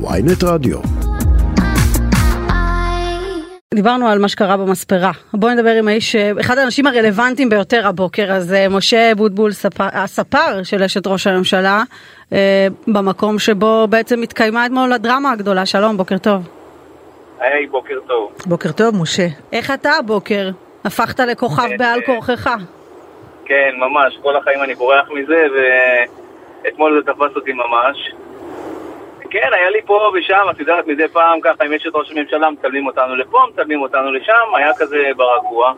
ויינט רדיו. דיברנו על מה שקרה במספרה. בואי נדבר עם האיש, אחד האנשים הרלוונטיים ביותר הבוקר הזה, משה בוטבול, ספר, הספר של אשת ראש הממשלה, אה, במקום שבו בעצם התקיימה אתמול הדרמה הגדולה. שלום, בוקר טוב. היי, בוקר טוב. בוקר טוב, משה. איך אתה הבוקר? הפכת לכוכב בעל כורכך. כן, ממש, כל החיים אני בורח מזה, ואתמול זה תפס אותי ממש. כן, היה לי פה ושם, את יודעת, מדי פעם ככה, אם יש את ראש הממשלה, מצלמים אותנו לפה, מצלמים אותנו לשם, היה כזה ברגוע.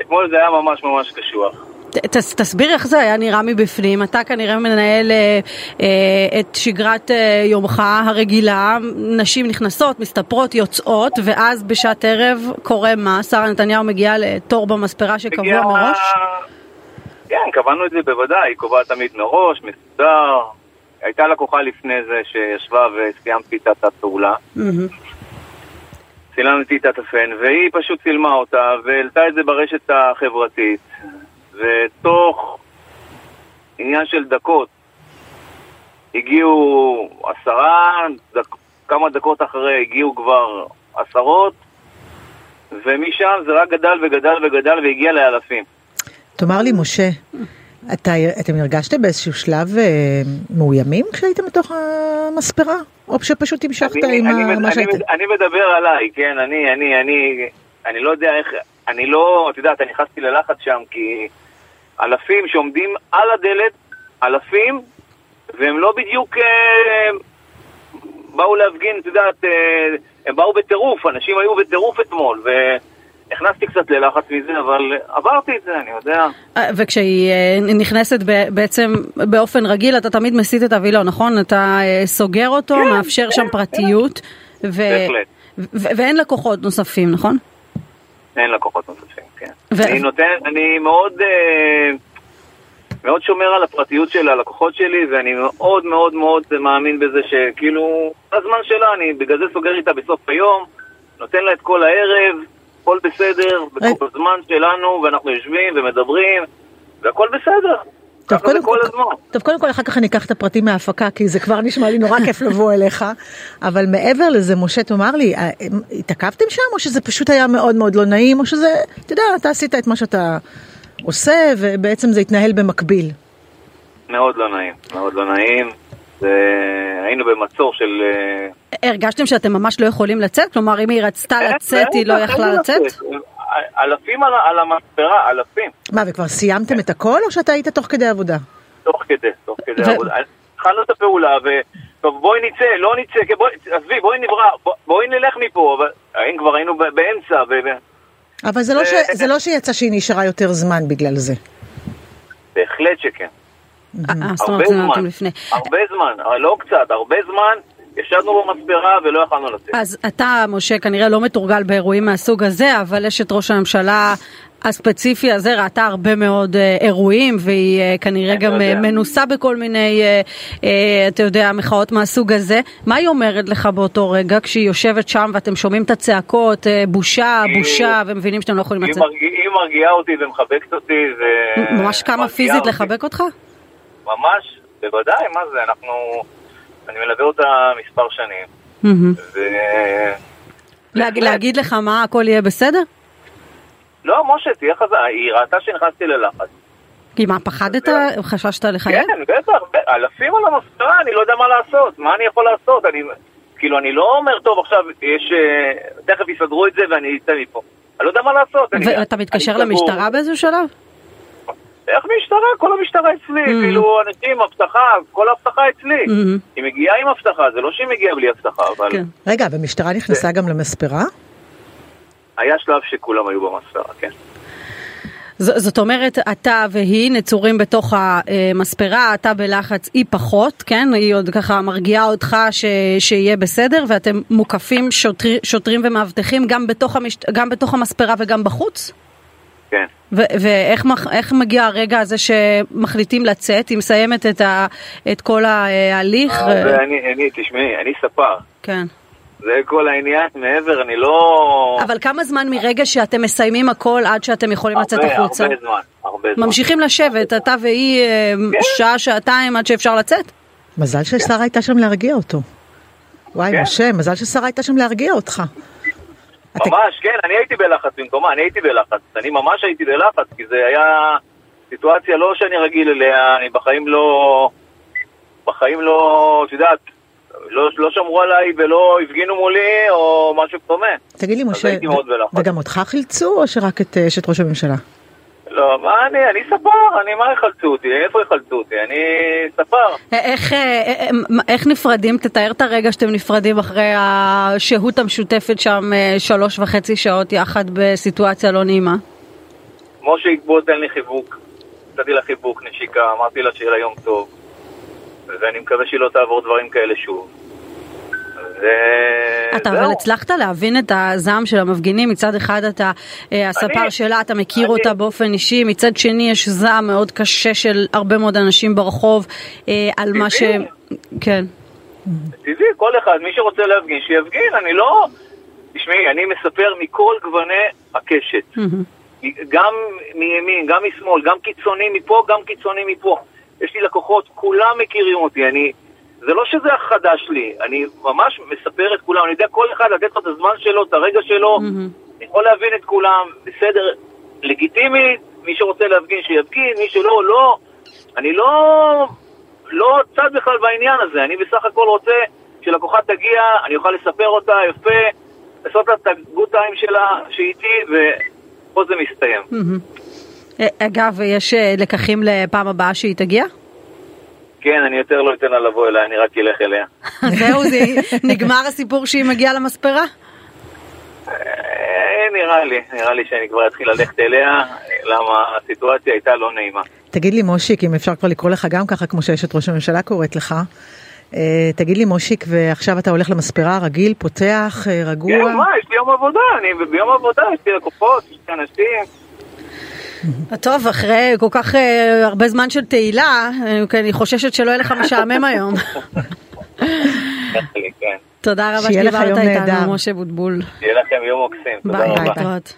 אתמול זה היה ממש ממש קשוח. ת, תסביר איך זה היה נראה מבפנים, אתה כנראה מנהל אה, אה, את שגרת אה, יומך הרגילה, נשים נכנסות, מסתפרות, יוצאות, ואז בשעת ערב קורה מה? שרה נתניהו מגיעה לתור במספרה שקבוע מגיע... מראש? כן, קבענו את זה בוודאי, קובעת תמיד מראש, מסודר. הייתה לקוחה לפני זה שישבה וסיימתי את הפעולה. צילמתי את התפן, והיא פשוט צילמה אותה והעלתה את זה ברשת החברתית. ותוך עניין של דקות הגיעו עשרה, דק, כמה דקות אחרי הגיעו כבר עשרות, ומשם זה רק גדל וגדל וגדל והגיע לאלפים. תאמר לי, משה, אתה, אתם הרגשתם באיזשהו שלב אה, מאוימים כשהייתם בתוך המספרה? או שפשוט המשכת אני, עם אני, מה שהייתם? אני, אני מדבר עליי, כן, אני, אני, אני, אני לא יודע איך, אני לא, את יודעת, אני נכנסתי ללחץ שם כי אלפים שעומדים על הדלת, אלפים, והם לא בדיוק אה, באו להפגין, את יודעת, אה, הם באו בטירוף, אנשים היו בטירוף אתמול, והכנסתי קצת ללחץ מזה, אבל עברתי את זה, אני יודע. אה, וכשהיא אה, נכנסת בעצם באופן רגיל, אתה תמיד מסיט את הווילון, נכון? אתה אה, סוגר אותו, כן, מאפשר כן, שם פרטיות, כן. ו... בהחלט. ואין לקוחות נוספים, נכון? אין לקוחות נוספים, כן. ו... אני נותן, אני מאוד, אה, מאוד שומר על הפרטיות של הלקוחות שלי, ואני מאוד מאוד מאוד מאמין בזה שכאילו, הזמן שלה, אני בגלל זה סוגר איתה בסוף היום, נותן לה את כל הערב, הכל בסדר, בזמן שלנו, ואנחנו יושבים ומדברים, והכל בסדר. טוב קודם, כל, טוב, קודם כל, אחר כך אני אקח את הפרטים מההפקה, כי זה כבר נשמע לי נורא כיף לבוא אליך. אבל מעבר לזה, משה, תאמר לי, אה, התעכבתם שם, או שזה פשוט היה מאוד מאוד לא נעים, או שזה, אתה יודע, אתה עשית את מה שאתה עושה, ובעצם זה התנהל במקביל. מאוד לא נעים, מאוד לא נעים. היינו במצור של... אה, הרגשתם שאתם ממש לא יכולים לצאת? כלומר, אם היא רצתה לצאת, היא לא יכלה לצאת? אלפים על, על המספרה, אלפים. מה, וכבר סיימתם את הכל, או שאתה היית תוך כדי עבודה? תוך כדי, תוך כדי ו... עבודה. התחלנו את הפעולה, ו... טוב, בואי נצא, לא נצא, בואי, עזבי, בואי נברא, בואי נלך מפה, אבל האם כבר היינו באמצע, ו... אבל זה, לא ש... זה לא שיצא שהיא נשארה יותר זמן בגלל זה. בהחלט שכן. אה, הרבה זמן, הרבה זמן, לא קצת, הרבה זמן. ישבנו במספרה ולא יכולנו לצאת. אז אתה, משה, כנראה לא מתורגל באירועים מהסוג הזה, אבל אשת ראש הממשלה הספציפי הזה ראתה הרבה מאוד אה, אירועים, והיא אה, כנראה גם אה, מנוסה בכל מיני, אה, אה, אתה יודע, מחאות מהסוג הזה. מה היא אומרת לך באותו רגע, כשהיא יושבת שם ואתם שומעים את הצעקות, אה, בושה, היא, בושה, ומבינים שאתם לא יכולים לצאת? היא מרגיעה אותי ומחבקת אותי. ממש קמה פיזית לחבק אותך? ממש, בוודאי, מה זה, אנחנו... אני מלווה אותה מספר שנים. ו... להגיד לך מה, הכל יהיה בסדר? לא, משה, תהיה חזק, היא ראתה שנכנסתי ללחץ. כי מה, פחדת? חששת לחייב? כן, בטח, אלפים על המספרה, אני לא יודע מה לעשות, מה אני יכול לעשות? אני, כאילו, אני לא אומר, טוב, עכשיו יש, אה, תכף יסדרו את זה ואני אצא מפה. אני לא יודע מה לעשות. ואתה מתקשר למשטרה באיזשהו שלב? איך משטרה? כל המשטרה אצלי, mm-hmm. כאילו אנשים, אבטחה, כל האבטחה אצלי. Mm-hmm. היא מגיעה עם אבטחה, זה לא שהיא מגיעה בלי אבטחה, אבל... כן. רגע, ומשטרה נכנסה זה... גם למספרה? היה שלב שכולם היו במספרה, כן. זאת אומרת, אתה והיא נצורים בתוך המספרה, אתה בלחץ, היא פחות, כן? היא עוד ככה מרגיעה אותך ש, שיהיה בסדר, ואתם מוקפים שוטר, שוטרים ומאבטחים גם בתוך, המש, גם בתוך המספרה וגם בחוץ? כן. ואיך מגיע הרגע הזה שמחליטים לצאת? היא מסיימת את, ה, את כל ההליך? אה, ו... אני, אני, תשמעי, אני ספר. כן. זה כל העניין, מעבר, אני לא... אבל כמה זמן מרגע שאתם מסיימים הכל עד שאתם יכולים הרבה, לצאת החוצה? הרבה זמן, הרבה זמן. ממשיכים לשבת, אתה והיא אה, כן. שעה, שעתיים עד שאפשר לצאת? מזל ששרה הייתה שם להרגיע אותו. וואי, כן. משה, מזל ששרה הייתה שם להרגיע אותך. ממש, כן, אני הייתי בלחץ במקומה, אני הייתי בלחץ. אני ממש הייתי בלחץ, כי זה היה סיטואציה לא שאני רגיל אליה, אני בחיים לא... בחיים לא, את יודעת, לא, לא שמרו עליי ולא הפגינו מולי או משהו דומה. תגיד לי, משה. וגם אותך חילצו, או שרק את אה, אשת ראש הממשלה? לא, מה אני, אני ספר, אני, מה יחלצו אותי? איפה יחלצו אותי? אני ספר. איך, אה, אה, מה- איך נפרדים? תתאר את הרגע שאתם נפרדים אחרי השהות המשותפת שם אה, שלוש וחצי שעות יחד בסיטואציה לא נעימה. משה בוא תן לי חיבוק. נתתי לה חיבוק, נשיקה, אמרתי לה שיהיה לה יום טוב. ואני מקווה שהיא לא תעבור דברים כאלה שוב. אתה. אבל הצלחת להבין את הזעם של המפגינים, מצד אחד אתה אה, הספר שלה, אתה מכיר אותה באופן אישי, מצד שני יש זעם מאוד קשה של הרבה מאוד אנשים ברחוב אה, על מה ש... כן. טבעי, כל אחד, מי שרוצה להפגין, שיפגין, אני לא... תשמעי, אני מספר מכל גווני הקשת. גם מימין, גם משמאל, גם קיצוני מפה, גם קיצוני מפה. יש לי לקוחות, כולם מכירים אותי, אני... זה לא שזה החדש לי, אני ממש מספר את כולם, אני יודע כל אחד לתת לו את הזמן שלו, את הרגע שלו, מהמם. אני יכול להבין את כולם, בסדר, לגיטימי, מי שרוצה להפגין שיפגין, מי שלא, לא. אני לא, לא צד בכלל בעניין הזה, אני בסך הכל רוצה שלקוחה תגיע, אני אוכל לספר אותה יפה, לעשות לה את הגוד טיים שלה, שאיתי, ופה זה מסתיים. אה, אגב, יש אה, לקחים לפעם הבאה שהיא תגיע? כן, אני יותר לא אתן לה לבוא אליי, אני רק אלך אליה. זהו, זה נגמר הסיפור שהיא מגיעה למספרה? אה, נראה לי, נראה לי שאני כבר אתחיל ללכת אליה, למה הסיטואציה הייתה לא נעימה. תגיד לי, מושיק, אם אפשר כבר לקרוא לך גם ככה, כמו שאשת ראש הממשלה קוראת לך, אה, תגיד לי, מושיק, ועכשיו אתה הולך למספרה, רגיל, פותח, אה, רגוע? כן, מה, יש לי יום עבודה, אני ביום עבודה, יש לי לקוחות, יש לי אנשים. טוב, אחרי כל כך אה, הרבה זמן של תהילה, אה, כן, אני חוששת שלא יהיה לך משעמם היום. כן. תודה רבה שדיברת יום איתנו. משה בוטבול. שיהיה לכם יום מקסים, תודה ביי, רבה. להתראות.